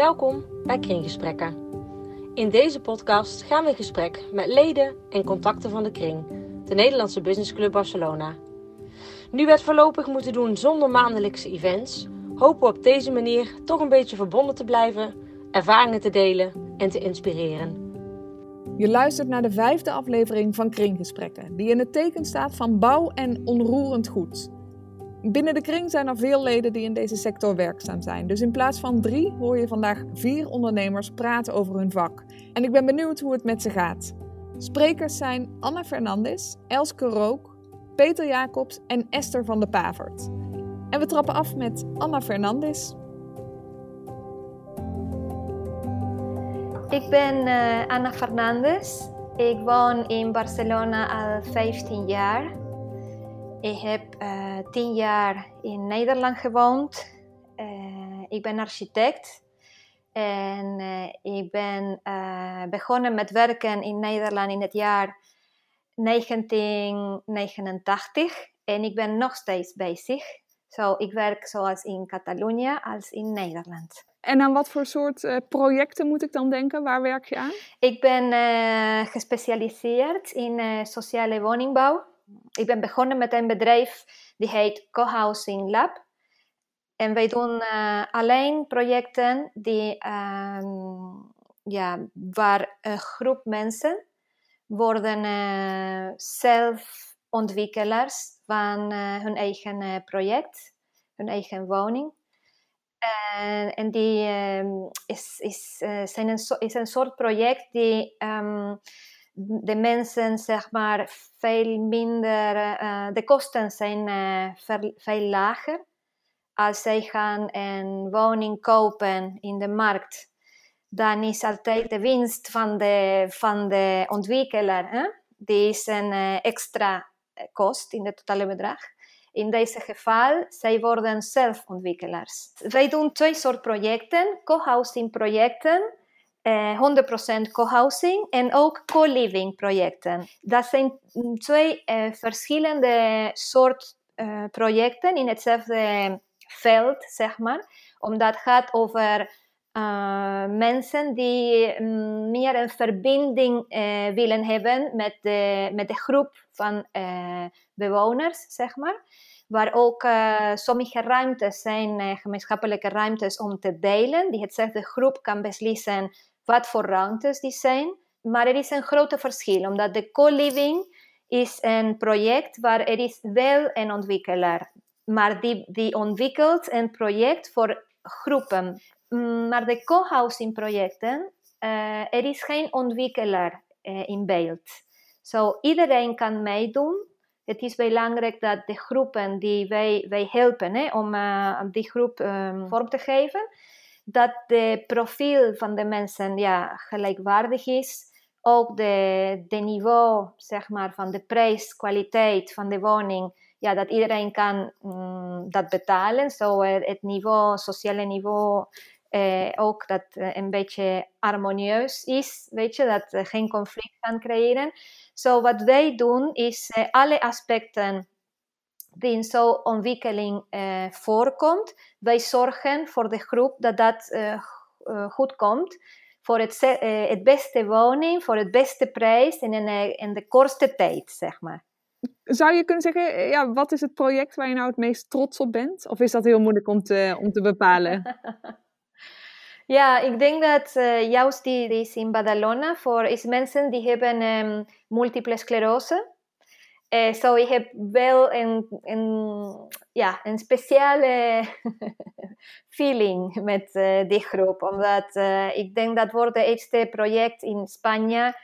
Welkom bij Kringgesprekken. In deze podcast gaan we in gesprek met leden en contacten van de Kring, de Nederlandse Business Club Barcelona. Nu we het voorlopig moeten doen zonder maandelijkse events, hopen we op deze manier toch een beetje verbonden te blijven, ervaringen te delen en te inspireren. Je luistert naar de vijfde aflevering van Kringgesprekken, die in het teken staat van bouw en onroerend goed. Binnen de kring zijn er veel leden die in deze sector werkzaam zijn. Dus in plaats van drie hoor je vandaag vier ondernemers praten over hun vak. En ik ben benieuwd hoe het met ze gaat. Sprekers zijn Anna Fernandes, Elske Rook, Peter Jacobs en Esther van de Pavert. En we trappen af met Anna Fernandes. Ik ben uh, Anna Fernandes. Ik woon in Barcelona al 15 jaar. Ik heb uh, tien jaar in Nederland gewoond. Uh, ik ben architect. En uh, ik ben begonnen met werken in Nederland in het jaar 1989. En ik ben nog steeds bezig. Zo, ik werk zoals in Catalonië als in Nederland. En aan wat voor soort projecten moet ik dan denken? Waar werk je aan? Ik ben gespecialiseerd in sociale woningbouw ik ben begonnen met een bedrijf die heet Co-Housing Lab. En wij doen uh, alleen projecten die, uh, ja, waar een groep mensen worden uh, zelf ontwikkelaars van hun eigen project, hun eigen woning. En, die ehm, is, is, een, is een soort project die um, de mensen zeg maar veel minder, uh, de kosten zijn uh, veel, lager als zij gaan een woning kopen in de markt. Dan is altijd de winst van de, van de ontwikkelaar. Hè? Die is een uh, extra kost in het totale bedrag. In deze geval, zij worden zelf ontwikkelaars. Wij doen twee soorten projecten, co-housing projecten 100% eh, co-housing en ook co-living projecten. Dat zijn twee uh, verschillende soorten uh, projecten in hetzelfde veld, zeg maar. Omdat het gaat over mensen die mm, meer een verbinding willen hebben met de, met de groep van bewoners, zeg maar waar ook uh, sommige ruimtes zijn uh, gemeenschappelijke ruimtes om te delen, die hetzelfde groep kan beslissen wat voor ruimtes die zijn. Maar er is een grote verschil, omdat de co-living is een project waar er is wel een ontwikkelaar, maar die, die ontwikkelt een project voor groepen. Mm, maar de co-housing projecten, uh, er is geen ontwikkelaar in beeld. Zo iedereen kan meedoen. Het is belangrijk dat de groepen die wij, wij helpen hè, om uh, die groep um, vorm te geven, dat de profiel van de mensen ja, gelijkwaardig is. Ook de, de niveau zeg maar, van de prijs, kwaliteit van de woning, ja, dat iedereen kan mm, dat betalen. Zo uh, het niveau, sociale niveau, eh, ook dat uh, een beetje harmonieus is, weet je, dat geen conflict kan creëren. Zo so, wat wij doen is alle aspecten die in zo'n ontwikkeling uh, voorkomt. Wij zorgen voor de groep dat dat uh, goed komt. Voor het, het beste woning, voor het beste prijs en in, in de kortste tijd, zeg maar. Zou je kunnen zeggen, ja, wat is het project waar je nou het meest trots op bent? Of is dat heel moeilijk om te, om te bepalen? Ja, ik denk dat uh, juist die, die is in Badalona voor is mensen die hebben um, multiple sclerose. Zo ik heb wel een, een, ja, een speciale feeling met uh, die groep. Omdat ik denk dat wordt het eerste project in Spanje.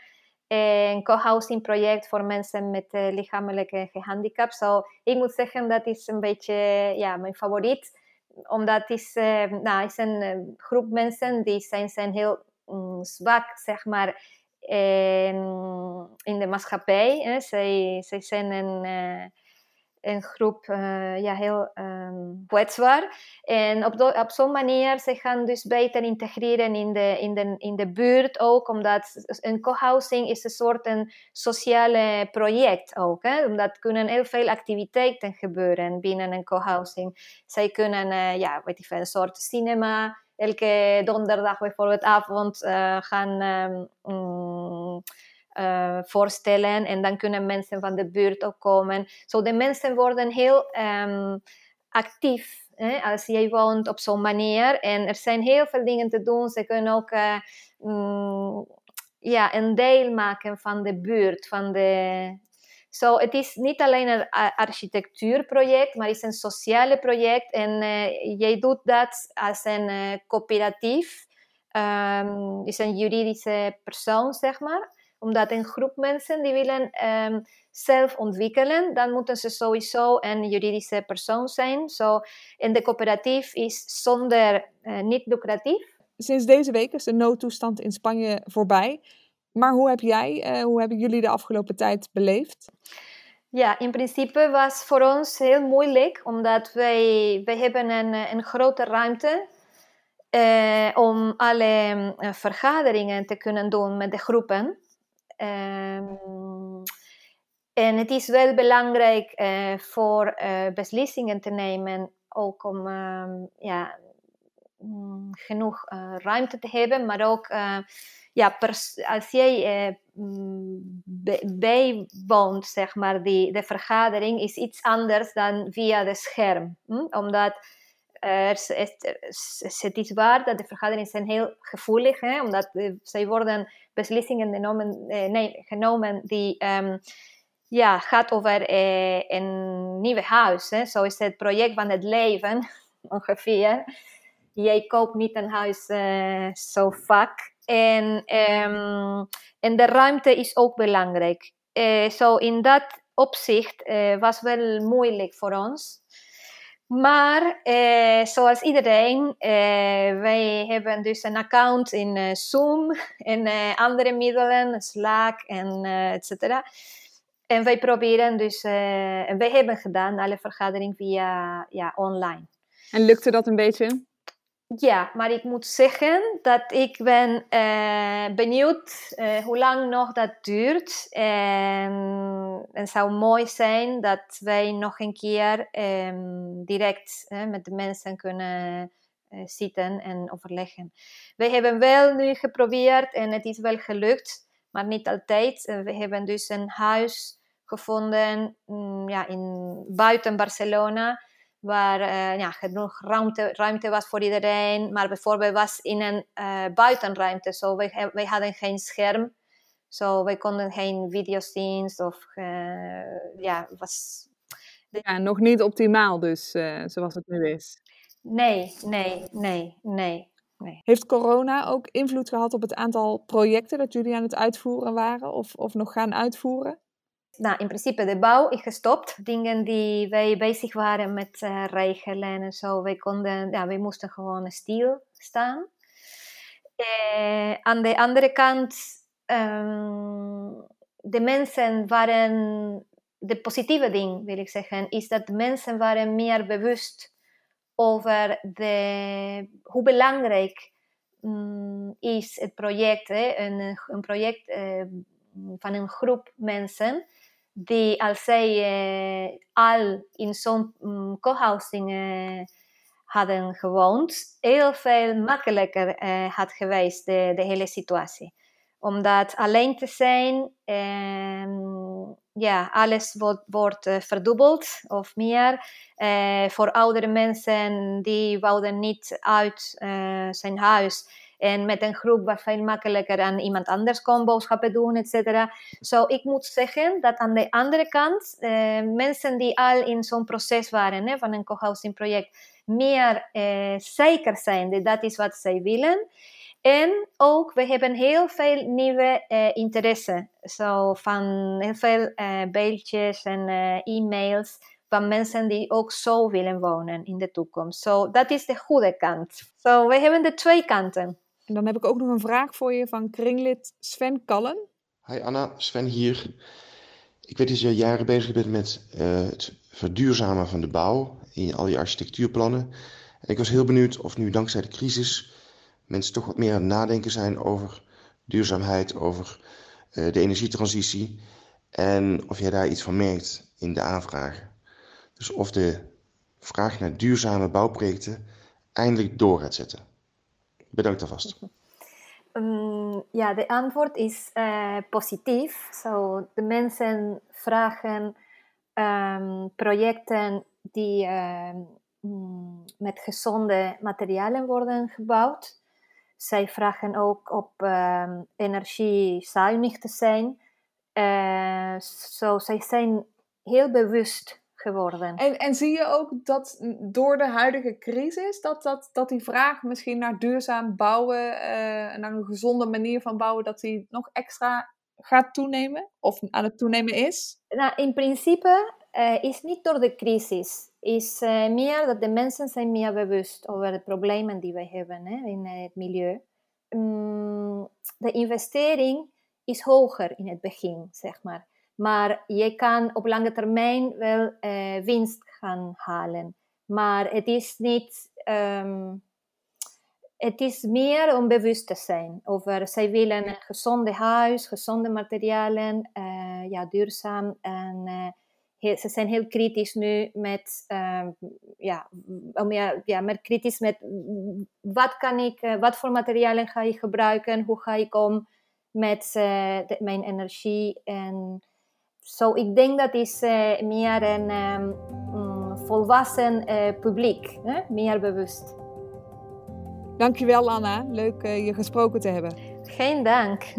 Een co-housing project voor mensen met lichamelijke gehandicap. So, ik moet zeggen dat is een beetje ja, mijn favoriet. Omdat het is, nou, is een groep mensen die zijn, zijn heel mm, zwak, zeg maar in de maatschappij. Hè. Zij, zij zijn een, uh, een groep uh, ja, heel um, kwetsbaar. En op, op zo'n manier ze gaan dus beter integreren in de, in, de, in de buurt ook, omdat een co-housing is een soort een sociale project ook. Hè. Omdat kunnen heel veel activiteiten gebeuren binnen een co-housing. Zij kunnen, uh, ja, weet ik veel, een soort cinema elke donderdag bijvoorbeeld avond uh, gaan um, uh, voorstellen. En dan kunnen mensen van de buurt ook komen. Zo de mensen worden heel um, actief. Hè, als jij woont op zo'n manier. En er zijn heel veel dingen te doen. Ze kunnen ook uh, ja, een deel maken van de buurt, van de, zo, het is niet alleen een architectuurproject, maar is een sociale project. En uh, jij doet dat als een coöperatief. Um, is een juridische persoon, zeg maar. Omdat een groep mensen die willen um, zelf ontwikkelen, dan moeten ze sowieso een juridische persoon zijn. Zo, en de coöperatief is zonder uh, niet lucratief. Sinds deze week is de noodtoestand in Spanje voorbij. Maar hoe heb jij, uh, hoe hebben jullie de afgelopen tijd beleefd? Ja, in principe was voor ons heel moeilijk, omdat wij, wij hebben een, een grote ruimte uh, om alle uh, vergaderingen te kunnen doen met de groepen. Um, en het is wel belangrijk uh, voor beslissingen te nemen, ook om um, ja, um, genoeg ruimte te hebben, maar ook ja, als jij eh, mm, bijwoont, zeg maar, die, de vergadering, is iets anders dan via de scherm. Hm? Omdat uh, het, het, is waar dat de vergaderingen zijn heel gevoelig, hè? omdat uh, zij worden beslissingen genomen, uh, nee, genomen die um, ja, gaat over uh, een nieuw huis. Hè? Zo is het project van het leven, ongeveer. Jij koopt niet een huis uh, zo vaak. En, um, en de ruimte is ook belangrijk. Uh, so in dat opzicht was wel moeilijk voor ons. Maar uh, zoals iedereen, wij hebben dus een account in Zoom en andere middelen, Slack en et cetera. En wij proberen dus, en wij hebben gedaan alle vergaderingen via ja, online. En lukte dat een beetje? Ja, maar ik moet zeggen dat ik ben uh, benieuwd uh, hoe lang nog dat duurt. En het zou mooi zijn dat wij nog een keer um, direct met de mensen kunnen zitten en overleggen. Wij hebben wel nu geprobeerd en het is wel gelukt, maar niet altijd. we hebben dus een huis gevonden um, ja, in, buiten Barcelona waar uh, ja, genoeg ruimte, ruimte was voor iedereen. Maar bijvoorbeeld was in een uh, buitenruimte, zo so wij, wij hadden geen scherm. Zo, so wij konden geen video's zien of uh, ja, was... Ja, nog niet optimaal dus, zoals het nu is. Nee, nee, nee, nee. Nee. Heeft corona ook invloed gehad op het aantal projecten dat jullie aan het uitvoeren waren of, of nog gaan uitvoeren? Nou, in principe de bouw is gestopt. Dingen die wij bezig waren met uh, regelen en zo, wij, konden, ja, wij moesten gewoon stilstaan. Uh, aan de andere kant, um, de mensen waren, de positieve ding wil ik zeggen, is dat de mensen waren meer bewust over de, hoe belangrijk um, is het project, hè? Een, een project uh, van een groep mensen die als zij uh, al in zo'n um, co-housing uh, hadden gewoond, heel veel makkelijker uh, had geweest, de, de, hele situatie. Omdat alleen te zijn, um, ja, alles wordt, wordt verdubbeld of meer. voor oudere mensen die wouden niet uit zijn huis en met een groep was veel makkelijker aan iemand anders kon boodschappen doen, et cetera. Zo, ik moet zeggen dat aan de andere kant, eh, mensen die al in zo'n proces waren hè, van een co-housing project, meer eh, zeker zijn dat is wat zij willen. En ook, we hebben heel veel nieuwe uh, interesse. Zo van heel veel uh, beeldjes en uh, e-mails van mensen die ook zo willen wonen in de toekomst. Zo, dat is de goede kant. Zo, we hebben de twee kanten. En dan heb ik ook nog een vraag voor je van kringlid Sven Kallen. Hi Anna, Sven hier. Ik weet dat je jaren bezig bent met uh, het verduurzamen van de bouw in al je architectuurplannen. En ik was heel benieuwd of nu dankzij de crisis mensen toch wat meer aan het nadenken zijn over duurzaamheid, over uh, de energietransitie. En of jij daar iets van merkt in de aanvragen. Dus of de vraag naar duurzame bouwprojecten eindelijk door gaat zetten. Bedankt alvast. Um, ja, de antwoord is uh, positief. So, de mensen vragen um, projecten die um, met gezonde materialen worden gebouwd. Zij vragen ook op energiezuinig te zijn. Uh, so, zij zijn heel bewust geworden. En, en zie je ook dat door de huidige crisis, dat, dat, dat die vraag misschien naar duurzaam bouwen uh, en naar een gezonde manier van bouwen, dat die nog extra gaat toenemen? Of aan het toenemen is? Nou, in principe uh, is niet door de crisis. Is uh, meer dat de mensen zijn meer bewust over de problemen die wij hebben hè, in het milieu. Um, de investering is hoger in het begin, zeg maar. Maar je kan op lange termijn wel uh, winst gaan halen. Maar het is niet. Um, het is meer om bewust te zijn over. Zij willen een gezonde huis, gezonde materialen, uh, ja, duurzaam. En heel, ze zijn heel kritisch nu met. Um, ja, meer, ja, meer kritisch met wat kan ik, wat voor materialen ga ik gebruiken, hoe ga ik om met mijn energie en zo, ik denk dat is uh, meer een um, volwassen uh, publiek, hè? meer bewust. Dankjewel Anna, leuk uh, je gesproken te hebben. Geen dank.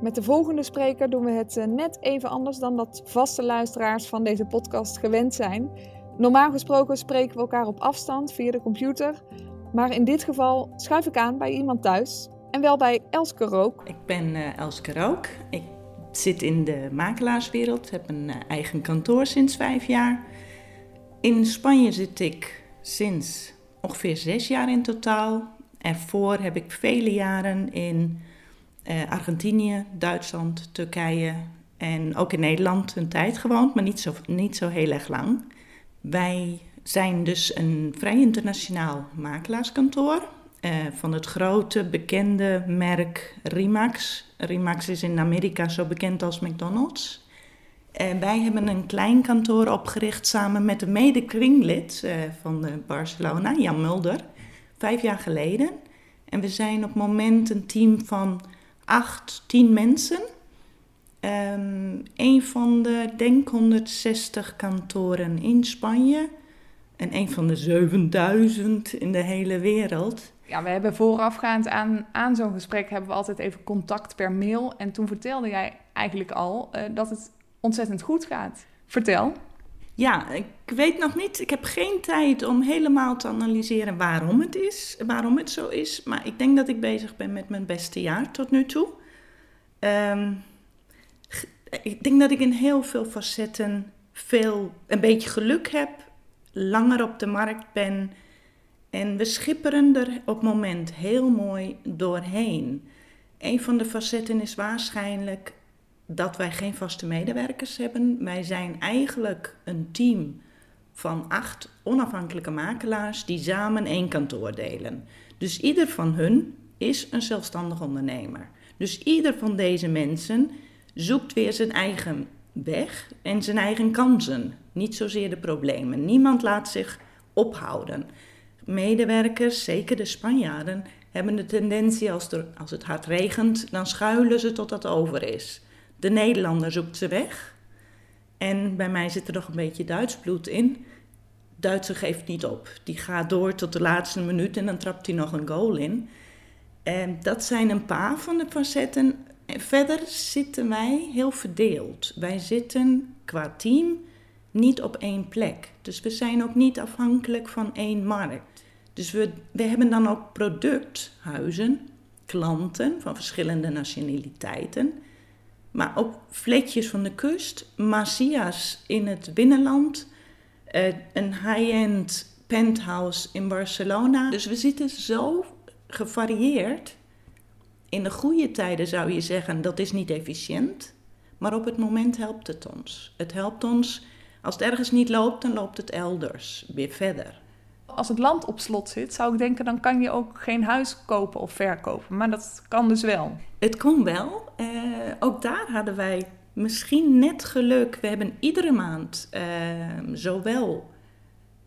Met de volgende spreker doen we het net even anders dan dat vaste luisteraars van deze podcast gewend zijn. Normaal gesproken spreken we elkaar op afstand via de computer, maar in dit geval schuif ik aan bij iemand thuis en wel bij Elske Rook. Ik ben uh, Elske Rook. Ik zit in de makelaarswereld, heb een uh, eigen kantoor sinds vijf jaar. In Spanje zit ik sinds ongeveer zes jaar in totaal. Ervoor heb ik vele jaren in uh, Argentinië, Duitsland, Turkije en ook in Nederland een tijd gewoond, maar niet zo, niet zo heel erg lang. Wij zijn dus een vrij internationaal makelaarskantoor. Uh, van het grote bekende merk Rimax. Rimax is in Amerika zo bekend als McDonald's. En wij hebben een klein kantoor opgericht samen met een mede-kringlid uh, van Barcelona, Jan Mulder, vijf jaar geleden. En we zijn op het moment een team van acht, tien mensen. Um, een van de, denk 160 kantoren in Spanje en een van de 7000 in de hele wereld ja, we hebben voorafgaand aan, aan zo'n gesprek hebben we altijd even contact per mail. En toen vertelde jij eigenlijk al uh, dat het ontzettend goed gaat. Vertel. Ja, ik weet nog niet. Ik heb geen tijd om helemaal te analyseren waarom het is, waarom het zo is. Maar ik denk dat ik bezig ben met mijn beste jaar tot nu toe. Um, ik denk dat ik in heel veel facetten veel, een beetje geluk heb, langer op de markt ben en we schipperen er op moment heel mooi doorheen. Een van de facetten is waarschijnlijk dat wij geen vaste medewerkers hebben. Wij zijn eigenlijk een team van acht onafhankelijke makelaars die samen één kantoor delen. Dus ieder van hun is een zelfstandig ondernemer. Dus ieder van deze mensen zoekt weer zijn eigen weg en zijn eigen kansen, niet zozeer de problemen. Niemand laat zich ophouden medewerkers, zeker de Spanjaarden, hebben de tendentie als, er, als het hard regent, dan schuilen ze tot het over is. De Nederlander zoekt ze weg. En bij mij zit er nog een beetje Duits bloed in. Duitser geeft niet op. Die gaat door tot de laatste minuut en dan trapt hij nog een goal in. Dat zijn een paar van de facetten. En verder zitten wij heel verdeeld. Wij zitten qua team niet op één plek. Dus we zijn ook niet afhankelijk van één markt. Dus we, we hebben dan ook producthuizen, klanten van verschillende nationaliteiten. Maar ook vletjes van de kust, Macias in het binnenland, uh, een high-end penthouse in Barcelona. Dus we zitten zo gevarieerd. In de goede tijden zou je zeggen dat is niet efficiënt, maar op het moment helpt het ons. Het helpt ons, als het ergens niet loopt, dan loopt het elders weer verder als het land op slot zit, zou ik denken, dan kan je ook geen huis kopen of verkopen. Maar dat kan dus wel. Het kon wel. Uh, ook daar hadden wij misschien net geluk. We hebben iedere maand uh, zowel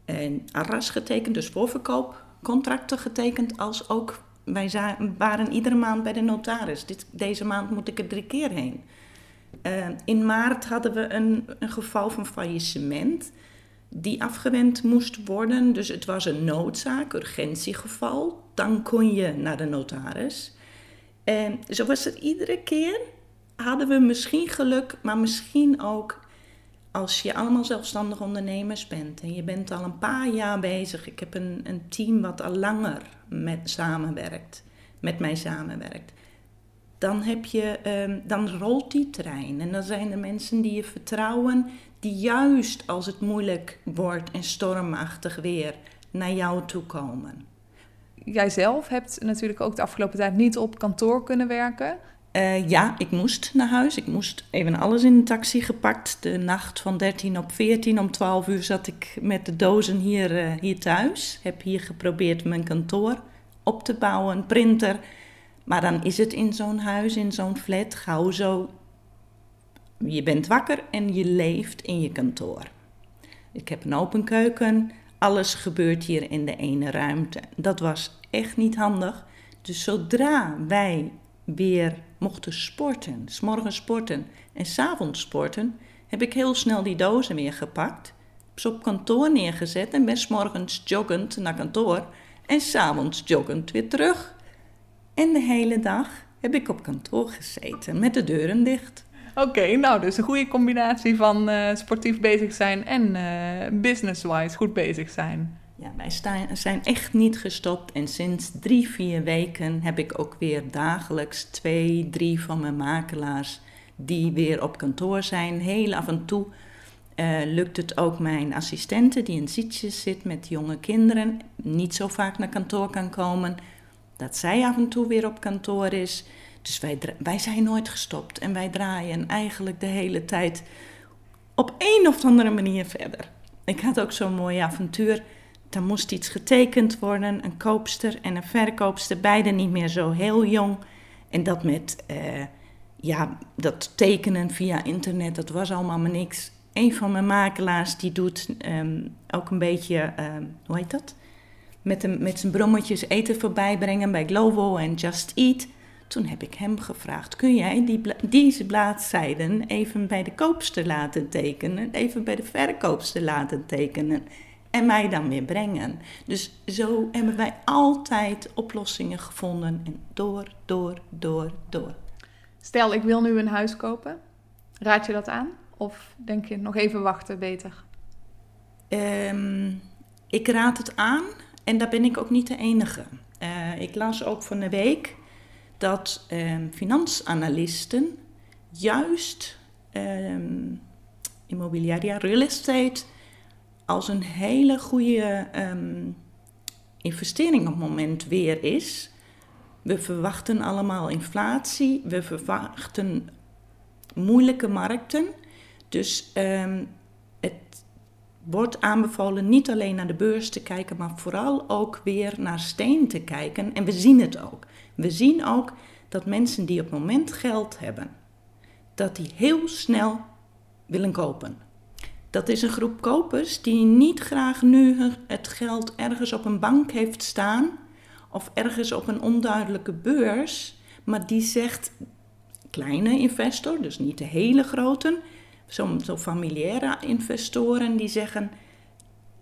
een arras getekend, dus voorverkoop, contracten getekend als ook wij waren iedere maand bij de notaris. Dit, deze maand moet ik er drie keer heen. Uh, in maart hadden we een, een geval van faillissement die afgewend moest worden. Dus het was een noodzaak, urgentiegeval. Dan kon je naar de notaris. En zo was het iedere keer. Hadden we misschien geluk, maar misschien ook als je allemaal zelfstandig ondernemers bent en je bent al een paar jaar bezig. Ik heb een, een team wat al langer met samenwerkt, met mij samenwerkt. Dan, heb je, ehm, dan rolt die trein en dan zijn er mensen die je vertrouwen, die juist als het moeilijk wordt en stormachtig weer naar jou toe komen. Jijzelf hebt natuurlijk ook de afgelopen tijd niet op kantoor kunnen werken. Uh, ja, ik moest naar huis. Ik moest even alles in de taxi gepakt. De nacht van 13 op 14 om 12 uur zat ik met de dozen hier, uh, hier thuis. Heb hier geprobeerd mijn kantoor op te bouwen, een printer. Maar dan is het in zo'n huis, in zo'n flat, gauw zo. Je bent wakker en je leeft in je kantoor. Ik heb een open keuken. Alles gebeurt hier in de ene ruimte. Dat was echt niet handig. Dus zodra wij weer mochten sporten, s'morgens sporten en s'avonds sporten, heb ik heel snel die dozen weer gepakt, ze op kantoor neergezet en ben s'morgens joggend naar kantoor en s'avonds joggend weer terug. En de hele dag heb ik op kantoor gezeten met de deuren dicht. Oké, nou dus een goede combinatie van uh, sportief bezig zijn en uh, business-wise goed bezig zijn. Ja, wij zijn echt niet gestopt en sinds drie, vier weken heb ik ook weer dagelijks twee, drie van mijn makelaars die weer op kantoor zijn. Heel af en toe uh, lukt het ook mijn assistente die in zitjes zit met jonge kinderen, niet zo vaak naar kantoor kan komen, dat zij af en toe weer op kantoor is. Dus wij, wij zijn nooit gestopt en wij draaien eigenlijk de hele tijd op een of andere manier verder. Ik had ook zo'n mooi avontuur er moest iets getekend worden, een koopster en een verkoopster, beide niet meer zo heel jong. En dat met, uh, ja, dat tekenen via internet, dat was allemaal maar niks. Een van mijn makelaars, die doet um, ook een beetje, um, hoe heet dat? Met, met zijn brommetjes eten voorbij brengen bij Glovo en Just Eat. Toen heb ik hem gevraagd: kun jij die deze bladzijden even bij de koopster laten tekenen, even bij de verkoopster laten tekenen? en mij dan weer brengen. Dus zo hebben wij altijd oplossingen gevonden en door, door, door, door. Stel, ik wil nu een huis kopen. Raad je dat aan? Of denk je nog even wachten beter? Ehm, ik raad het aan en daar ben ik ook niet de enige. Uh, ik las ook van de week dat um, finansanalisten juist um, immobiliaria, real estate als een hele goede um, investering op het moment weer is. We verwachten allemaal inflatie, we verwachten moeilijke markten. Dus um, het wordt aanbevolen niet alleen naar de beurs te kijken, maar vooral ook weer naar steen te kijken. En we zien het ook. We zien ook dat mensen die op het moment geld hebben, dat die heel snel willen kopen. Dat is een groep kopers die niet graag nu het geld ergens op een bank heeft staan of ergens op een onduidelijke beurs, maar die zegt kleine investor, dus niet de hele grote, zo'n zo familiaire investoren die zeggen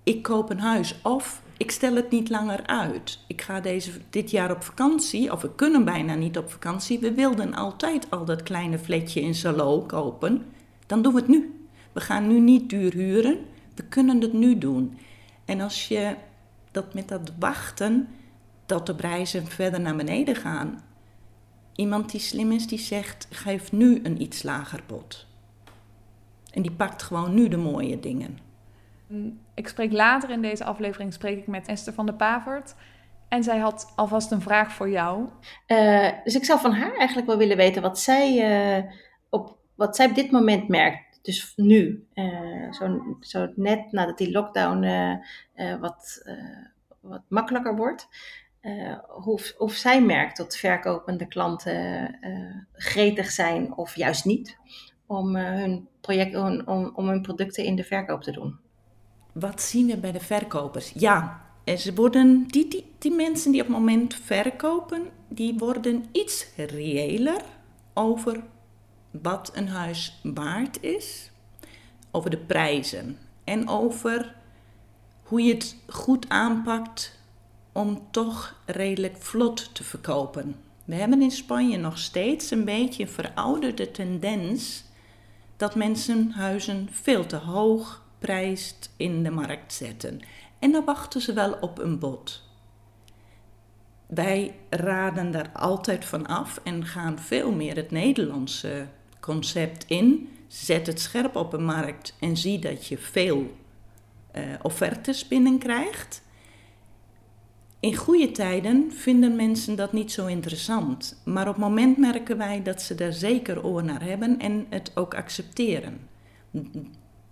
ik koop een huis of ik stel het niet langer uit. Ik ga deze, dit jaar op vakantie, of we kunnen bijna niet op vakantie. We wilden altijd al dat kleine fletje in Salo kopen. Dan doen we het nu. We gaan nu niet duur huren, we kunnen het nu doen. En als je dat met dat wachten, dat de prijzen verder naar beneden gaan. Iemand die slim is, die zegt, geef nu een iets lager bod. En die pakt gewoon nu de mooie dingen. Ik spreek later in deze aflevering spreek ik met Esther van der Pavert. En zij had alvast een vraag voor jou. Uh, dus ik zou van haar eigenlijk wel willen weten wat zij, uh, op, wat zij op dit moment merkt dus nu, uh, zo, zo, net nadat die lockdown wat, wat makkelijker wordt, hoe, of zij merkt dat verkopende klanten gretig zijn of juist niet om, hun project, om, om hun producten in de verkoop te doen. Wat zien we bij de verkopers? Ja, En ze worden, die, die, die mensen die op het moment verkopen, die worden iets reëler over wat een huis waard is, over de prijzen en over hoe je het goed aanpakt om toch redelijk vlot te verkopen. We hebben in Spanje nog steeds een beetje een verouderde tendens dat mensen huizen veel te hoog prijst in de markt zetten. En dan wachten ze wel op een bod. Wij raden daar altijd van af en gaan veel meer het Nederlandse concept in. Zet het scherp op een markt en zie dat je veel uh, offertes binnenkrijgt. In goede tijden vinden mensen dat niet zo interessant, maar op het moment merken wij dat ze daar zeker oor naar hebben en het ook accepteren.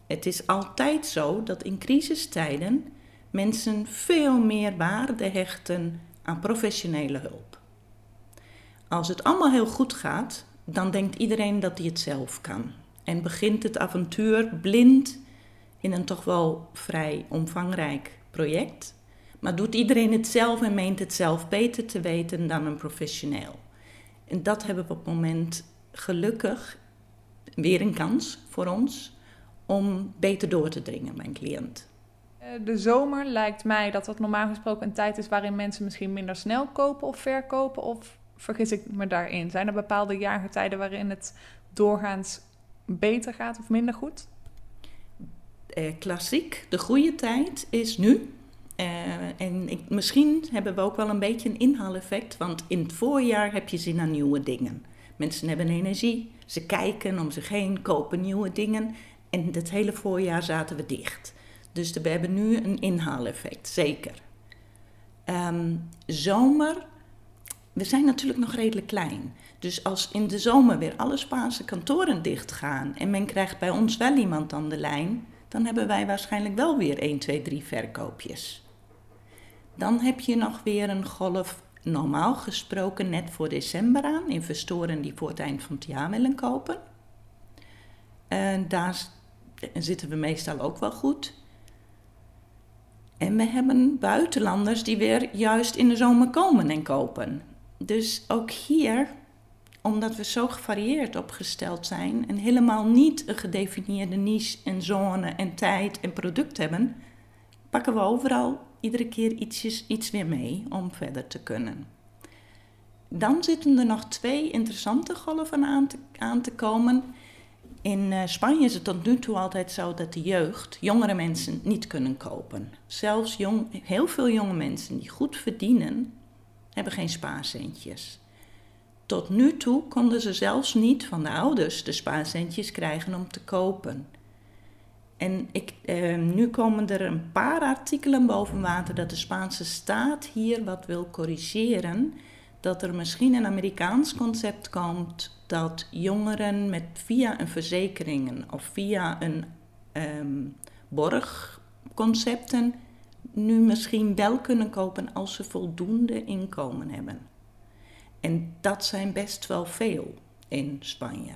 Het is altijd zo dat in crisistijden mensen veel meer waarde hechten aan professionele hulp. Als het allemaal heel goed gaat, dan denkt iedereen dat hij het zelf kan. En begint het avontuur blind in een toch wel vrij omvangrijk project. Maar doet iedereen het zelf en meent het zelf beter te weten dan een professioneel. En dat hebben we op het moment gelukkig weer een kans voor ons om beter door te dringen bij een cliënt. Eh, de zomer lijkt mij dat dat normaal gesproken een tijd is waarin mensen misschien minder snel kopen of verkopen. Of vergis ik me daarin? Zijn er bepaalde jaargetijden waarin het doorgaans beter gaat of minder goed? Eh, klassiek, de goede tijd is nu. Uh, en ik, misschien hebben we ook wel een beetje een inhaaleffect, want in het voorjaar heb je zin aan nieuwe dingen. Mensen hebben energie, ze kijken om zich heen, kopen nieuwe dingen. En het hele voorjaar zaten we dicht. Dus we hebben nu een inhaaleffect, zeker. Um, zomer, we zijn natuurlijk nog redelijk klein. Dus als in de zomer weer alle Spaanse kantoren dichtgaan en men krijgt bij ons wel iemand aan de lijn, dan hebben wij waarschijnlijk wel weer 1, 2, 3 verkoopjes. Dan heb je nog weer een golf, normaal gesproken net voor december aan, investoren die voor het eind van het jaar willen kopen. En daar zitten we meestal ook wel goed. En we hebben buitenlanders die weer juist in de zomer komen en kopen. Dus ook hier, omdat we zo gevarieerd opgesteld zijn en helemaal niet een gedefinieerde niche en zone en tijd en product hebben, pakken we overal iedere keer ietsjes, iets weer mee om verder te kunnen. Dan zitten er nog twee interessante golven aan te komen. In eh, Spanje is het tot nu toe altijd zo dat de jeugd, jongere mensen, niet kunnen kopen. Zelfs jong, heel veel jonge mensen die goed verdienen, hebben geen spaarcentjes. Tot nu toe konden ze zelfs niet van de ouders de spaarcentjes krijgen om te kopen. En ik, eh, nu komen er een paar artikelen boven water dat de Spaanse staat hier wat wil corrigeren. Dat er misschien een Amerikaans concept komt dat jongeren met via een verzekeringen of via een um, borgconcepten nu misschien wel kunnen kopen als ze voldoende inkomen hebben. En dat zijn best wel veel in Spanje.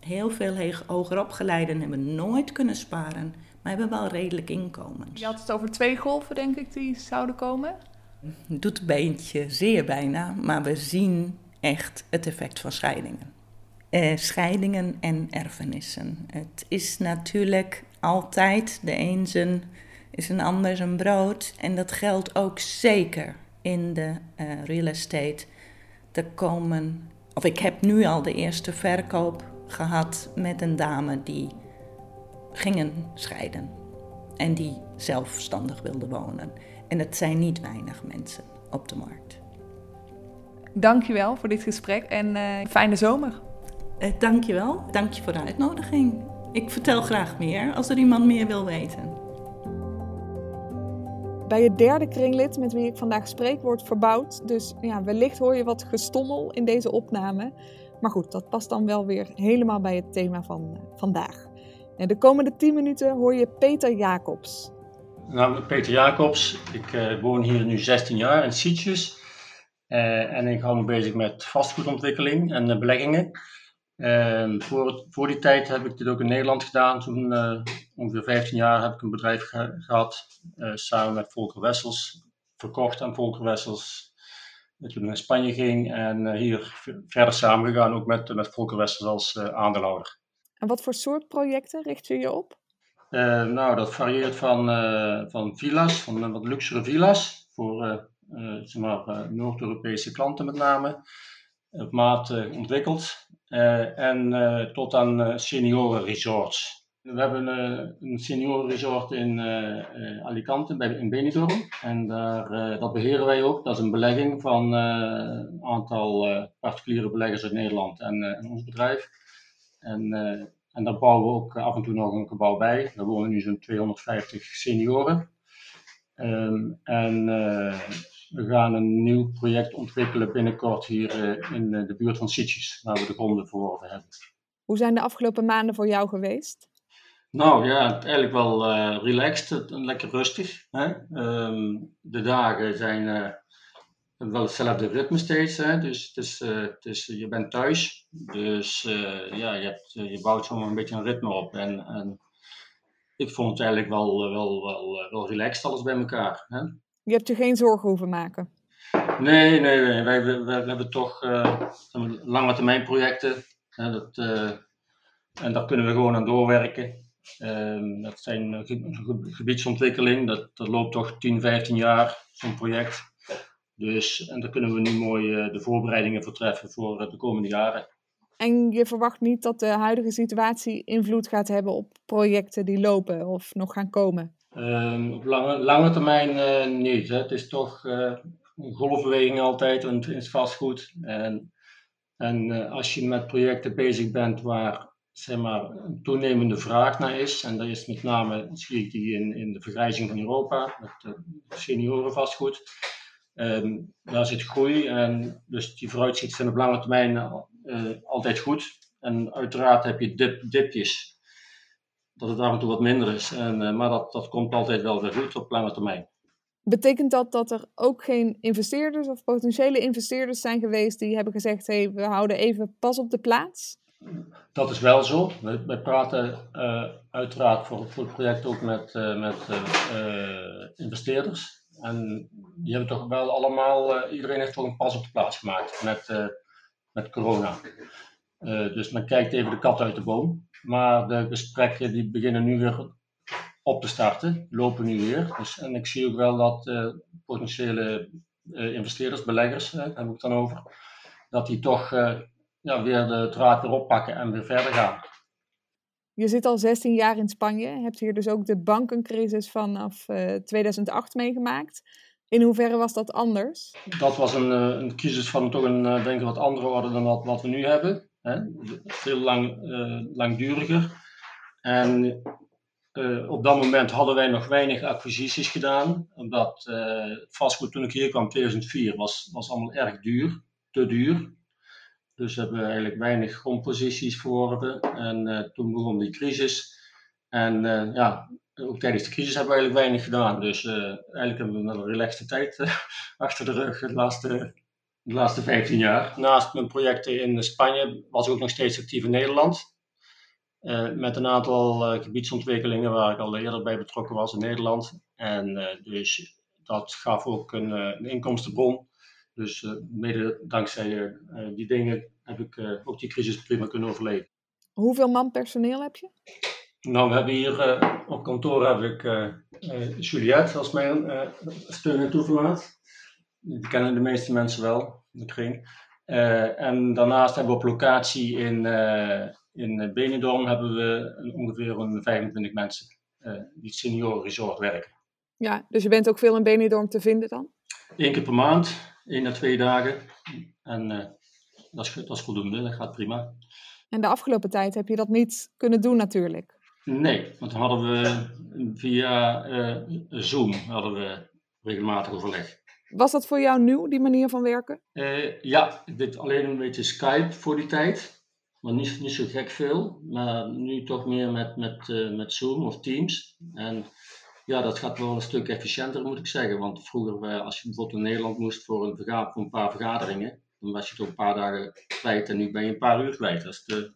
Heel veel hoger opgeleiden hebben nooit kunnen sparen, maar hebben wel redelijk inkomens. Je had het over twee golven, denk ik, die zouden komen? Doet een beentje, zeer bijna, maar we zien echt het effect van scheidingen. Eh, scheidingen en erfenissen. Het is natuurlijk altijd de een zijn, is een ander zijn brood. En dat geldt ook zeker in de uh, real estate. Er komen, of ik heb nu al de eerste verkoop gehad met een dame die gingen scheiden. En die zelfstandig wilde wonen. En het zijn niet weinig mensen op de markt. Dankjewel voor dit gesprek en uh, fijne zomer. Uh, dankjewel. Dank je voor de uitnodiging. Ik vertel graag meer als er iemand meer wil weten. Bij het derde kringlid met wie ik vandaag spreek wordt verbouwd. Dus ja, wellicht hoor je wat gestommel in deze opname. Maar goed, dat past dan wel weer helemaal bij het thema van uh, vandaag. En de komende 10 minuten hoor je Peter Jacobs. Nou, Peter Jacobs. Ik uh, woon hier nu 16 jaar in Sietjes. en ik hou me bezig met vastgoedontwikkeling en beleggingen. En voor, voor die tijd heb ik dit ook in Nederland gedaan. Toen, uh, ongeveer 15 jaar, heb ik een bedrijf ge gehad, uh, samen met Volker Wessels. verkocht aan Volker Wessels. Toen naar Spanje ging en hier verder samengegaan, ook met, met Volker Wessels als aandeelhouder. En wat voor soort projecten richt je je op? nou, dat varieert van, van villa's, van wat luxere villa's, voor zeg maar, Noord-Europese klanten met name, op maat ontwikkeld. En tot aan senioren resorts. We hebben een seniorenresort in Alicante, bij, in Benidorm. En daar, dat beheren wij ook. Dat is een belegging van een aantal particuliere beleggers uit Nederland en, ons bedrijf. En, en daar bouwen we ook af en toe nog een gebouw bij. Daar wonen nu zo'n 250 senioren. Um, en we gaan een nieuw project ontwikkelen binnenkort hier in de buurt van Sitges, waar we de gronden verworven hebben. Hoe zijn de afgelopen maanden voor jou geweest? Nou ja, eigenlijk wel uh, relaxed en lekker rustig. Hè? Um, de dagen zijn uh, wel hetzelfde ritme steeds. Hè? Dus, dus, uh, dus je bent thuis. Dus ja, je, hebt, je bouwt zomaar een beetje een ritme op. En, en ik vond het eigenlijk wel, wel, wel, wel relaxed alles bij elkaar. Hè? Je hebt je geen zorgen hoeven maken? Nee, nee, nee. Wij, wij, wij hebben toch lange termijn projecten. Hè? Dat, en daar kunnen we gewoon aan doorwerken. Um, dat zijn uh, gebiedsontwikkeling, dat, dat loopt toch 10, 15 jaar, zo'n project. Dus, en daar kunnen we nu mooi uh, de voorbereidingen voor treffen voor uh, de komende jaren. En je verwacht niet dat de huidige situatie invloed gaat hebben op projecten die lopen of nog gaan komen? Um, op lange, lange termijn niet. Hè. Het is toch een golfbeweging altijd in het vastgoed. En, en als je met projecten bezig bent waar zeg maar, een toenemende vraag naar is. En dat is met name, zie ik die in, in de vergrijzing van Europa, met de seniorenvastgoed. Um, daar zit groei en dus die vooruitzichten zijn op lange termijn uh, altijd goed. En uiteraard heb je dip, dipjes, dat het af en toe wat minder is. En, uh, maar dat, dat komt altijd wel weer goed op lange termijn. Betekent dat dat er ook geen investeerders of potentiële investeerders zijn geweest die hebben gezegd: hé, hey, we houden even pas op de plaats? Dat is wel zo. We, praten uh, uiteraard voor, voor, het project ook met, uh, met uh, investeerders. En die hebben toch wel allemaal, iedereen heeft toch een pas op de plaats gemaakt met, met corona. dus men kijkt even de kat uit de boom. Maar de gesprekken die beginnen nu weer op te starten, lopen nu weer. Dus, en ik zie ook wel dat potentiële investeerders, beleggers, daar heb ik het dan over, dat die toch ja, weer de draad weer oppakken en weer verder gaan. Je zit al 16 jaar in Spanje, hebt hier dus ook de bankencrisis vanaf uh, eh, 2008 meegemaakt. In hoeverre was dat anders? Dat was een, een crisis van toch een denk ik wat andere orde dan wat, wat we nu hebben. Veel lang, langduriger. En op dat moment hadden wij nog weinig acquisities gedaan. Omdat vastgoed toen ik hier kwam, 2004, was, was allemaal erg duur. Te duur. Dus hebben we eigenlijk weinig grondposities verworven. En uh, toen begon die crisis. En uh, ja, ook tijdens de crisis hebben we eigenlijk weinig gedaan. Dus uh, eigenlijk hebben we een relaxte tijd achter de rug de laatste, de laatste 15 jaar. Naast mijn projecten in Spanje was ik ook nog steeds actief in Nederland. met een aantal gebiedsontwikkelingen waar ik al eerder bij betrokken was in Nederland. En dus dat gaf ook een, een inkomstenbron. Dus uh, mede dankzij uh, die dingen heb ik uh, ook die crisis prima kunnen overleven. Hoeveel man personeel heb je? Nou, we hebben hier op kantoor heb ik Juliette als mijn steun en toeverlaat. Die kennen de meeste mensen wel, de kring. en daarnaast hebben we op locatie in, in Benidorm hebben we ongeveer een 25 mensen die senioren resort werken. Ja, dus je bent ook veel in Benidorm te vinden dan? Eén keer per maand één à twee dagen. En uh, dat, is, dat is voldoende, dat gaat prima. En de afgelopen tijd heb je dat niet kunnen doen natuurlijk? Nee, want dan hadden we via uh, Zoom hadden we regelmatig overleg. Was dat voor jou nieuw, die manier van werken? Uh, ja, ik deed alleen een beetje Skype voor die tijd. Maar niet, niet zo gek veel. Maar nu toch meer met, met, uh, met Zoom of Teams. En ja, dat gaat wel een stuk efficiënter, moet ik zeggen. Want vroeger, eh, als je bijvoorbeeld in Nederland moest voor een, voor een paar vergaderingen, dan was je toch een paar dagen kwijt en nu ben je een paar uur kwijt. Dat, de,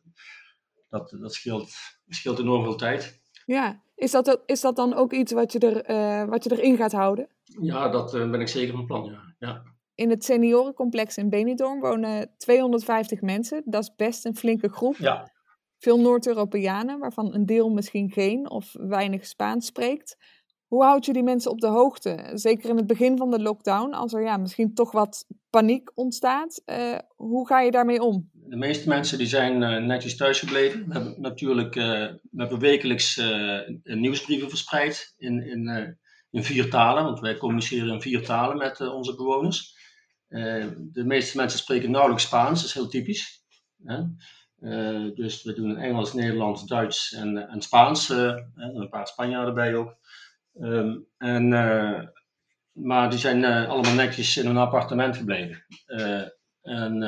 dat, dat scheelt, enorm veel tijd. Ja, is dat, is dat dan ook iets wat je, er, uh, wat je erin gaat houden? Ja, dat ben ik zeker van plan, ja. ja. In het seniorencomplex in Benidorm wonen 250 mensen. Dat is best een flinke groep. Ja. Veel Noord-Europeanen, waarvan een deel misschien geen of weinig Spaans spreekt. Hoe houd je die mensen op de hoogte? Zeker in het begin van de lockdown, als er ja, misschien toch wat paniek ontstaat. Uh, hoe ga je daarmee om? De meeste mensen die zijn uh, netjes thuisgebleven. We hebben natuurlijk uh, we hebben wekelijks nieuwsbrieven verspreid in, in, in vier talen. Want wij communiceren in vier talen met onze bewoners. de meeste mensen spreken nauwelijks Spaans, dat is heel typisch. dus we doen Engels, Nederlands, Duits en, en Spaans. en een paar Spanjaarden erbij ook. Um, en, maar die zijn allemaal netjes in hun appartement gebleven. En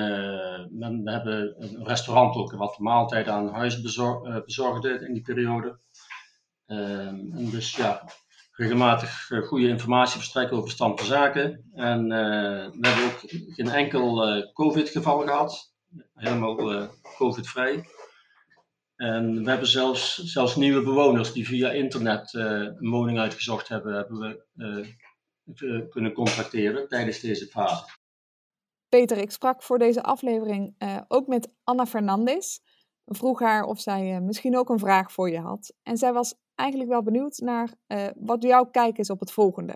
we hebben een restaurant ook wat maaltijd aan huis bezor bezorgde in die periode. En dus ja, regelmatig goede informatie verstrekken over stand van zaken. En we hebben ook geen enkel COVID-geval gehad. Helemaal COVID-vrij. En we hebben zelfs, zelfs nieuwe bewoners die via internet een woning uitgezocht hebben, hebben we kunnen contracteren tijdens deze fase. Peter, ik sprak voor deze aflevering ook met Anna Fernandes. Vroeg haar of zij misschien ook een vraag voor je had. En zij was eigenlijk wel benieuwd naar wat jouw kijk is op het volgende.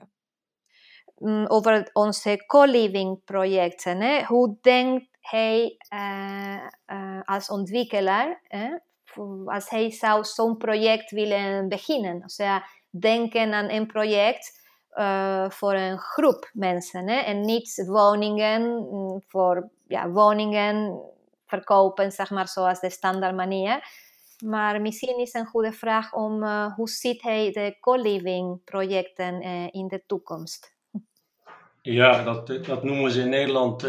Mm, over onze co-living projecten. Hè? Hoe denkt hij als ontwikkelaar als hij zou zo'n project willen beginnen. O sea, denken aan een project uh, voor een groep mensen. Hè? En niet woningen mm, voor ja, woningen verkopen, zeg maar, zoals de standaard manier. Maar misschien is een goede vraag om uh, hoe ziet hij de co-living projecten uh, in de toekomst? Ja, dat, dat noemen ze in Nederland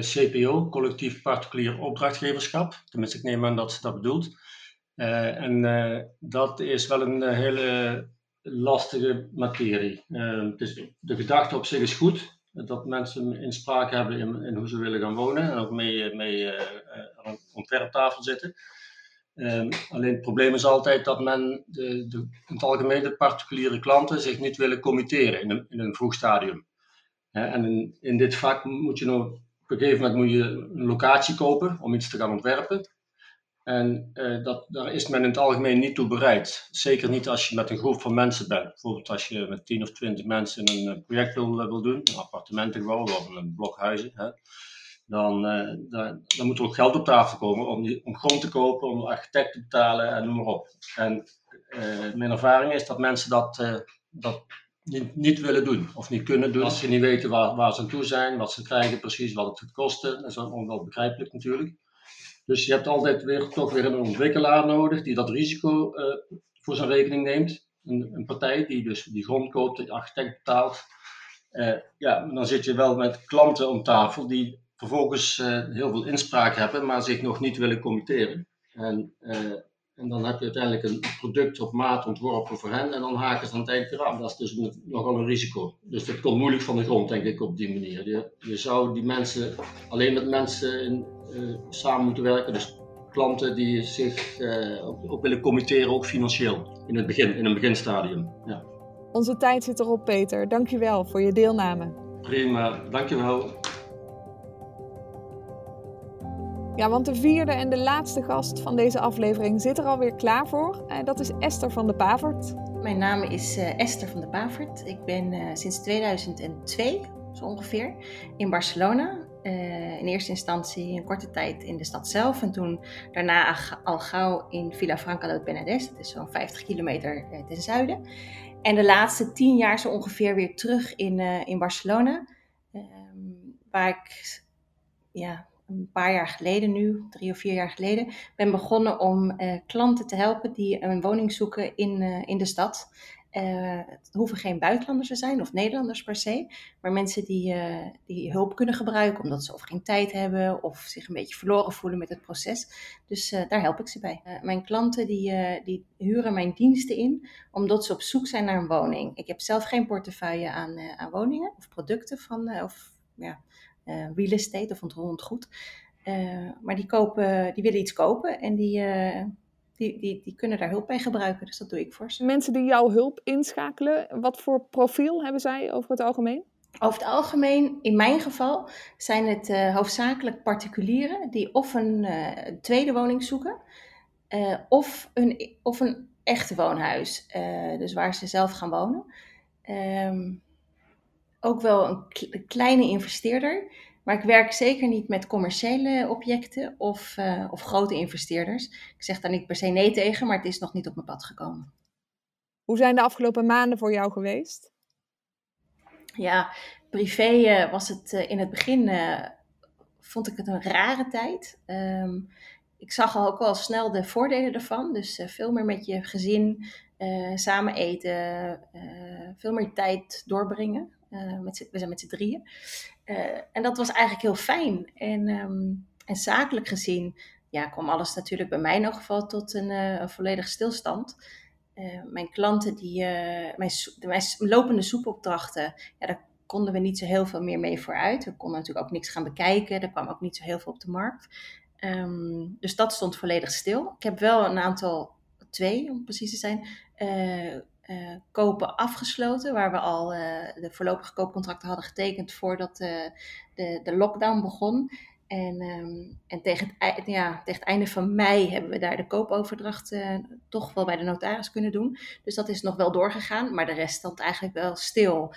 CPO, collectief particulier opdrachtgeverschap. Tenminste, ik neem aan dat ze dat bedoelt. En dat is wel een hele lastige materie. dus de gedachte op zich is goed, dat mensen inspraak hebben in, in, hoe ze willen gaan wonen en ook mee, mee aan een ontwerptafel zitten. Alleen het probleem is altijd dat men de, de, in het algemeen de particuliere klanten zich niet willen committeren in een, in een vroeg stadium. en in, in, dit vak moet je nog, op een gegeven moment moet je een locatie kopen om iets te gaan ontwerpen. En uh, dat, daar is men in het algemeen niet toe bereid. Zeker niet als je met een groep van mensen bent. Bijvoorbeeld als je met 10 of 20 mensen een eh, project wil, wil doen, een appartementengebouw of een blokhuizen. Dan, uh, dan, dan, moet er ook geld op tafel komen om, die, om grond te kopen, om architect te betalen en noem maar op. En mijn ervaring is dat mensen dat, dat niet, niet, willen doen of niet kunnen doen. Als ze niet weten waar, waar ze aan toe zijn, wat ze krijgen precies, wat het gaat kosten. Dat is wel begrijpelijk natuurlijk. Dus je hebt altijd weer, toch weer een ontwikkelaar nodig die dat risico uh, voor zijn rekening neemt. Een, een, partij die dus die grond koopt, de architect betaalt. Uh, ja, dan zit je wel met klanten om tafel die vervolgens uh, heel veel inspraak hebben, maar zich nog niet willen committeren. En, en dan heb je uiteindelijk een product op maat ontworpen voor hen en dan haken ze aan het eind weer af. Dat is dus nogal een risico. Dus dat komt moeilijk van de grond, denk ik, op die manier. Je, je zou die mensen, alleen met mensen in, uh, samen moeten werken. Dus klanten die zich uh, ook, willen committeren, ook financieel, in het begin, in een beginstadium. Ja. Onze tijd zit erop, Peter. Dankjewel voor je deelname. Prima, dankjewel. Ja, want de vierde en de laatste gast van deze aflevering zit er alweer klaar voor. En dat is Esther van de Pavert. Mijn naam is uh, Esther van de Pavert. Ik ben uh, sinds 2002, zo ongeveer, in Barcelona. In eerste instantie een korte tijd in de stad zelf. En toen daarna al gauw in Villa Franca del Penedès. Dat is zo'n 50 kilometer ten zuiden. En de laatste tien jaar zo ongeveer weer terug in, in Barcelona. Ehm, waar ik ja, een paar jaar geleden nu, drie of vier jaar geleden, ben begonnen om uh, klanten te helpen die een woning zoeken in, uh, in de stad. Uh, het hoeven geen buitenlanders te zijn of Nederlanders per se, maar mensen die, die hulp kunnen gebruiken omdat ze of geen tijd hebben of zich een beetje verloren voelen met het proces. Dus daar help ik ze bij. mijn klanten die, die huren mijn diensten in omdat ze op zoek zijn naar een woning. Ik heb zelf geen portefeuille aan, aan woningen of producten van, of ja, real estate of ontroerend goed. Uh, maar die, kopen, die willen iets kopen en die, uh, die, die, die kunnen daar hulp bij gebruiken. Dus dat doe ik voor ze. Mensen die jouw hulp inschakelen, wat voor profiel hebben zij over het algemeen? Over het algemeen, in mijn geval, zijn het uh, hoofdzakelijk particulieren die of een uh, tweede woning zoeken, uh, of, een, of een echte woonhuis, dus waar ze zelf gaan wonen. Um, ook wel een, kleine investeerder, maar ik werk zeker niet met commerciële objecten of, of grote investeerders. Ik zeg daar niet per se nee tegen, maar het is nog niet op mijn pad gekomen. Hoe zijn de afgelopen maanden voor jou geweest? Ja, privé uh, was het uh, in het begin, vond ik het een rare tijd. Um, ik zag al ook wel snel de voordelen ervan. Dus veel meer met je gezin samen eten, veel meer tijd doorbrengen. Met we zijn met z'n drieën. en dat was eigenlijk heel fijn. En, um, en zakelijk gezien ja, kwam alles natuurlijk bij mij in ieder geval tot een, een volledige stilstand. Mijn klanten, die, mijn, mijn, lopende soepopdrachten, ja, daar konden we niet zo heel veel meer mee vooruit. We konden natuurlijk ook niks gaan bekijken. Er kwam ook niet zo heel veel op de markt. Um, dus dat stond volledig stil. Ik heb wel een aantal, twee om precies te zijn, uh, kopen afgesloten. Waar we al uh, de voorlopige koopcontracten hadden getekend voordat de, de lockdown begon. En, um, en tegen, het, ja, tegen het einde van mei hebben we daar de koopoverdracht toch wel bij de notaris kunnen doen. Dus dat is nog wel doorgegaan. Maar de rest stond eigenlijk wel stil.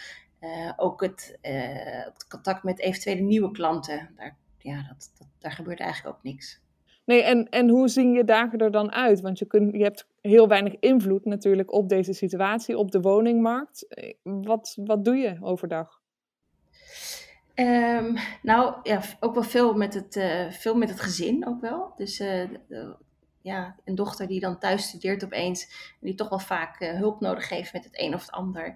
Ook het, het, contact met eventuele nieuwe klanten, daar, ja, dat, dat, daar gebeurt eigenlijk ook niks. Nee, en, en hoe zien je dagen er dan uit? Want je, kunt, je hebt heel weinig invloed natuurlijk op deze situatie, op de woningmarkt. Wat, wat doe je overdag? Um, nou, ja, ook wel veel met het, uh, veel met het gezin ook wel. Dus ja, een dochter die dan thuis studeert opeens. En die toch wel vaak uh, hulp nodig heeft met het een of het ander.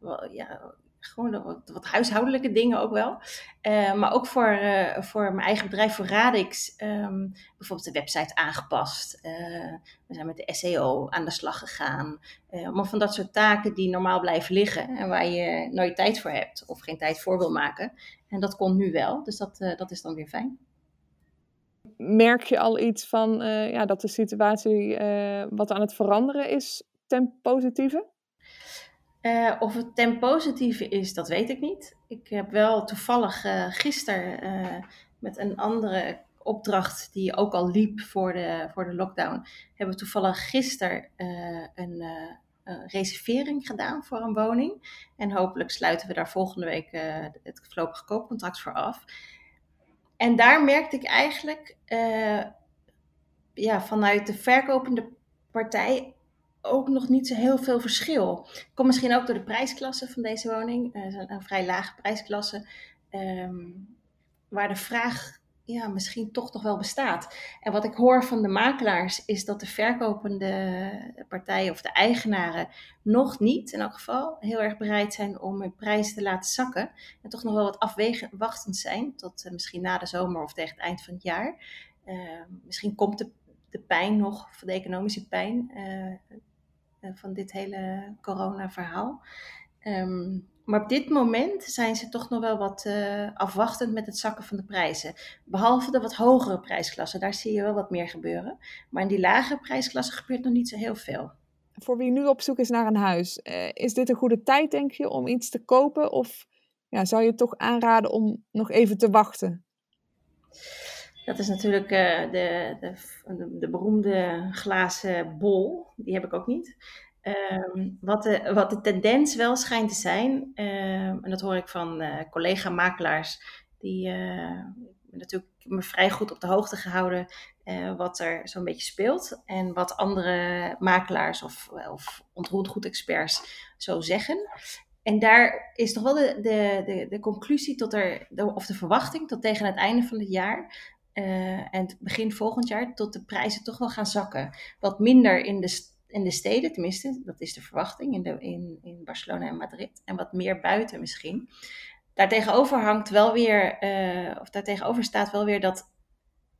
Wel, ja, gewoon wat, wat, huishoudelijke dingen ook wel. Uh, maar ook voor, voor mijn eigen bedrijf, voor Radix, um, bijvoorbeeld de website aangepast. we zijn met de SEO aan de slag gegaan. maar van dat soort taken die normaal blijven liggen en waar je nooit tijd voor hebt of geen tijd voor wil maken. En dat kon nu wel, dus dat, dat is dan weer fijn merk je al iets van ja, dat de situatie wat aan het veranderen is ten positieve? Uh, of het ten positieve is, dat weet ik niet. Ik heb wel toevallig gisteren met een andere opdracht die ook al liep voor de, voor de lockdown, hebben we toevallig gisteren een reservering gedaan voor een woning. En hopelijk sluiten we daar volgende week het voorlopige koopcontract voor af. En daar merkte ik eigenlijk ja, vanuit de verkopende partij ook nog niet zo heel veel verschil. Komt misschien ook door de prijsklasse van deze woning. Uh, een, vrij lage prijsklasse. Um, waar de vraag ja, misschien toch nog wel bestaat. En wat ik hoor van de makelaars is dat de verkopende partijen of de eigenaren nog niet, in elk geval, heel erg bereid zijn om hun prijs te laten zakken. En toch nog wel wat afwachtend zijn, tot uh, misschien na de zomer of tegen het eind van het jaar. Uh, misschien komt de, pijn nog, van de economische pijn uh, van dit hele corona-verhaal. Um, maar op dit moment zijn ze toch nog wel wat uh, afwachtend met het zakken van de prijzen. Behalve de wat hogere prijsklassen, daar zie je wel wat meer gebeuren. Maar in die lagere prijsklassen gebeurt nog niet zo heel veel. Voor wie nu op zoek is naar een huis, uh, is dit een goede tijd, denk je, om iets te kopen? Of ja, zou je toch aanraden om nog even te wachten? Dat is natuurlijk uh, de, de, de, beroemde glazen bol. Die heb ik ook niet. Um, wat, de, wat de tendens wel schijnt te zijn, um, en dat hoor ik van uh, collega-makelaars, die uh, natuurlijk me vrij goed op de hoogte gehouden wat er zo'n beetje speelt en wat andere makelaars of, of ontroerend zo zeggen. En daar is toch wel de, de, de, de conclusie tot er, de, of de verwachting tot tegen het einde van het jaar en begin volgend jaar, tot de prijzen toch wel gaan zakken. Wat minder in de in de steden, tenminste, dat is de verwachting in, de, in, in Barcelona en Madrid. En wat meer buiten misschien. Daartegenover hangt wel weer, uh, of daartegenover staat wel weer dat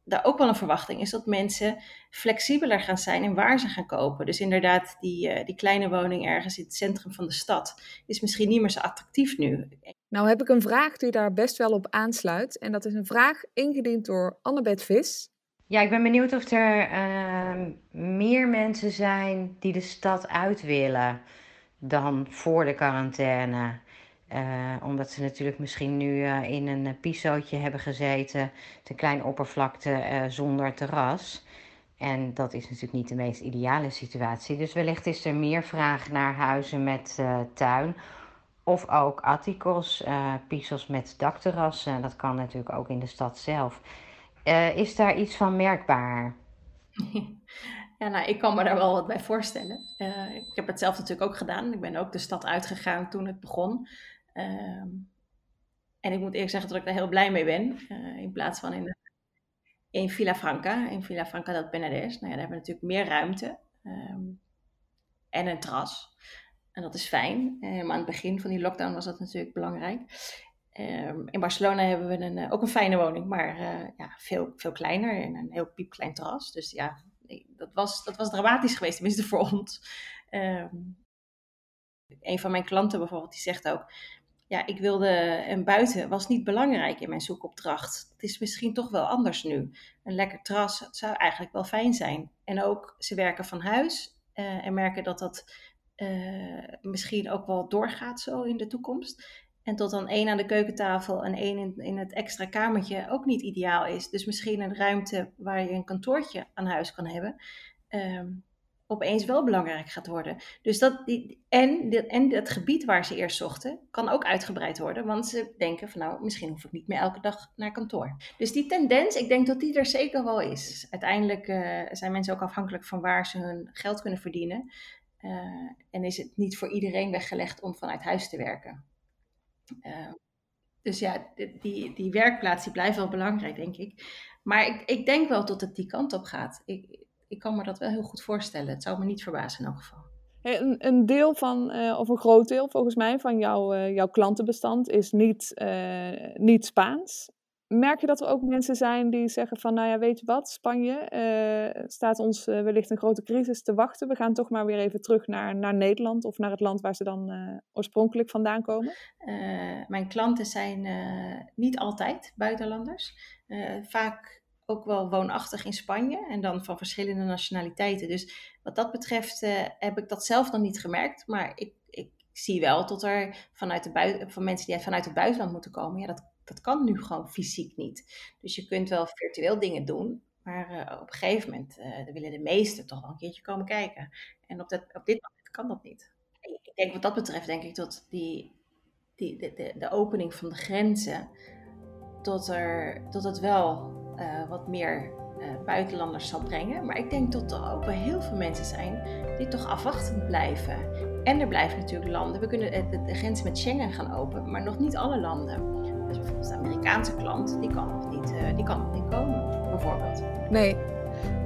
daar ook wel een verwachting is dat mensen flexibeler gaan zijn in waar ze gaan kopen. Dus inderdaad, die, uh, die kleine woning ergens in het centrum van de stad is misschien niet meer zo attractief nu. Nou heb ik een vraag die daar best wel op aansluit. En dat is een vraag ingediend door Annabeth Vis. Ja, ik ben benieuwd of er ehm, meer mensen zijn die de stad uit willen dan voor de quarantaine. Uh, omdat ze natuurlijk misschien nu uh, in een uh, pisootje hebben gezeten, te klein oppervlakte zonder terras. En dat is natuurlijk niet de meest ideale situatie. Dus wellicht is er meer vraag naar huizen met tuin. Of ook atticos, pisos met dakterrassen. Dat kan natuurlijk ook in de stad zelf. is daar iets van merkbaar? Ja, nou, ik kan me daar wel wat bij voorstellen. ik heb het zelf natuurlijk ook gedaan. Ik ben ook de stad uitgegaan toen het begon. Ehm, en ik moet eerlijk zeggen dat ik daar heel blij mee ben. Uh, in plaats van in, in Villa Franca, in Villa Franca dat. Nou ja, daar hebben we natuurlijk meer ruimte. Um, en een terras. En dat is fijn. Maar aan het begin van die lockdown was dat natuurlijk belangrijk. Um, in Barcelona hebben we een, uh, ook een fijne woning, maar uh, ja, veel, veel kleiner en een heel piepklein terras. Dus ja, dat was, dat was dramatisch geweest, tenminste voor ons. Um, een van mijn klanten bijvoorbeeld, die zegt ook: ja, ik wilde een buiten, was niet belangrijk in mijn zoekopdracht. Het is misschien toch wel anders nu. Een lekker terras zou eigenlijk wel fijn zijn. En ook, ze werken van huis uh, en merken dat dat uh, misschien ook wel doorgaat zo in de toekomst. En tot dan één aan de keukentafel en één in, in het extra kamertje ook niet ideaal is. Dus misschien een ruimte waar je een kantoortje aan huis kan hebben. Um, opeens wel belangrijk gaat worden. Dus dat, die, en, en het gebied waar ze eerst zochten, kan ook uitgebreid worden. Want ze denken van nou, misschien hoef ik niet meer elke dag naar kantoor. Dus die tendens, ik denk dat die er zeker wel is. Uiteindelijk uh, zijn mensen ook afhankelijk van waar ze hun geld kunnen verdienen. Uh, en is het niet voor iedereen weggelegd om vanuit huis te werken. Uh, dus ja, die, die werkplaats die blijft wel belangrijk, denk ik. Maar ik, ik denk wel dat het die kant op gaat. Ik, ik kan me dat wel heel goed voorstellen. Het zou me niet verbazen in elk geval. Een, een deel van, uh, of een groot deel volgens mij, van jouw, uh, jouw klantenbestand is niet, niet Spaans. Merk je dat er ook mensen zijn die zeggen van, nou ja, weet je wat, Spanje staat ons wellicht een grote crisis te wachten. We gaan toch maar weer even terug naar, naar Nederland of naar het land waar ze dan oorspronkelijk vandaan komen? mijn klanten zijn niet altijd buitenlanders. vaak ook wel woonachtig in Spanje en dan van verschillende nationaliteiten. Dus wat dat betreft heb ik dat zelf nog niet gemerkt, maar ik, ik zie wel dat er vanuit de buiten, van mensen die vanuit het buitenland moeten komen, ja, dat, dat kan nu gewoon fysiek niet. Dus je kunt wel virtueel dingen doen, maar uh, op een gegeven moment uh, willen de meesten toch wel een keertje komen kijken. En op, dat, op dit moment kan dat niet. Ik denk wat dat betreft, denk ik dat die, die, de, de, de opening van de grenzen, tot, er, tot het wel uh, wat meer buitenlanders zal brengen. Maar ik denk dat er ook wel heel veel mensen zijn die toch afwachtend blijven. En er blijven natuurlijk landen. We kunnen de, de grens met Schengen gaan openen, maar nog niet alle landen. Dus bijvoorbeeld de Amerikaanse klant, die kan nog niet, uh, die kan nog niet komen, bijvoorbeeld. Nee.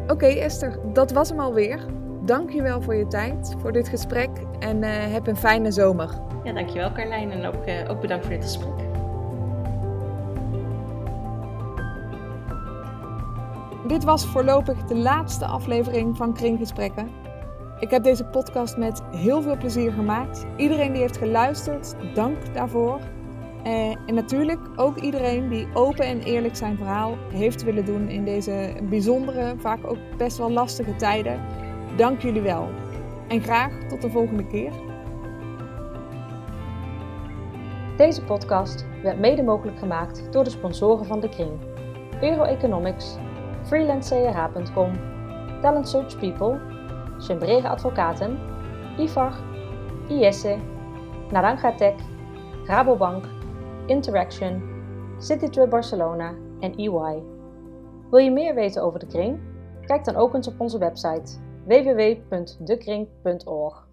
Oké okay, Esther, dat was hem alweer. Dank je wel voor je tijd, voor dit gesprek en heb een fijne zomer. Ja, dankjewel Carlijn en ook, ook bedankt voor dit gesprek. Dit was voorlopig de laatste aflevering van Kringgesprekken. Ik heb deze podcast met heel veel plezier gemaakt. Iedereen die heeft geluisterd, dank daarvoor. Eh, en natuurlijk ook iedereen die open en eerlijk zijn verhaal heeft willen doen in deze bijzondere, vaak ook best wel lastige tijden. Dank jullie wel. En graag tot de volgende keer. Deze podcast werd mede mogelijk gemaakt door de sponsoren van de Kring. Euro Economics freelancecrh.com, Talent Search People, Sembrega Advocaten, IFAR, IESE, Naranja Tech, Rabobank, Interaction, Citytrip Barcelona en EY. Wil je meer weten over de kring? Kijk dan ook eens op onze website www.dekring.org.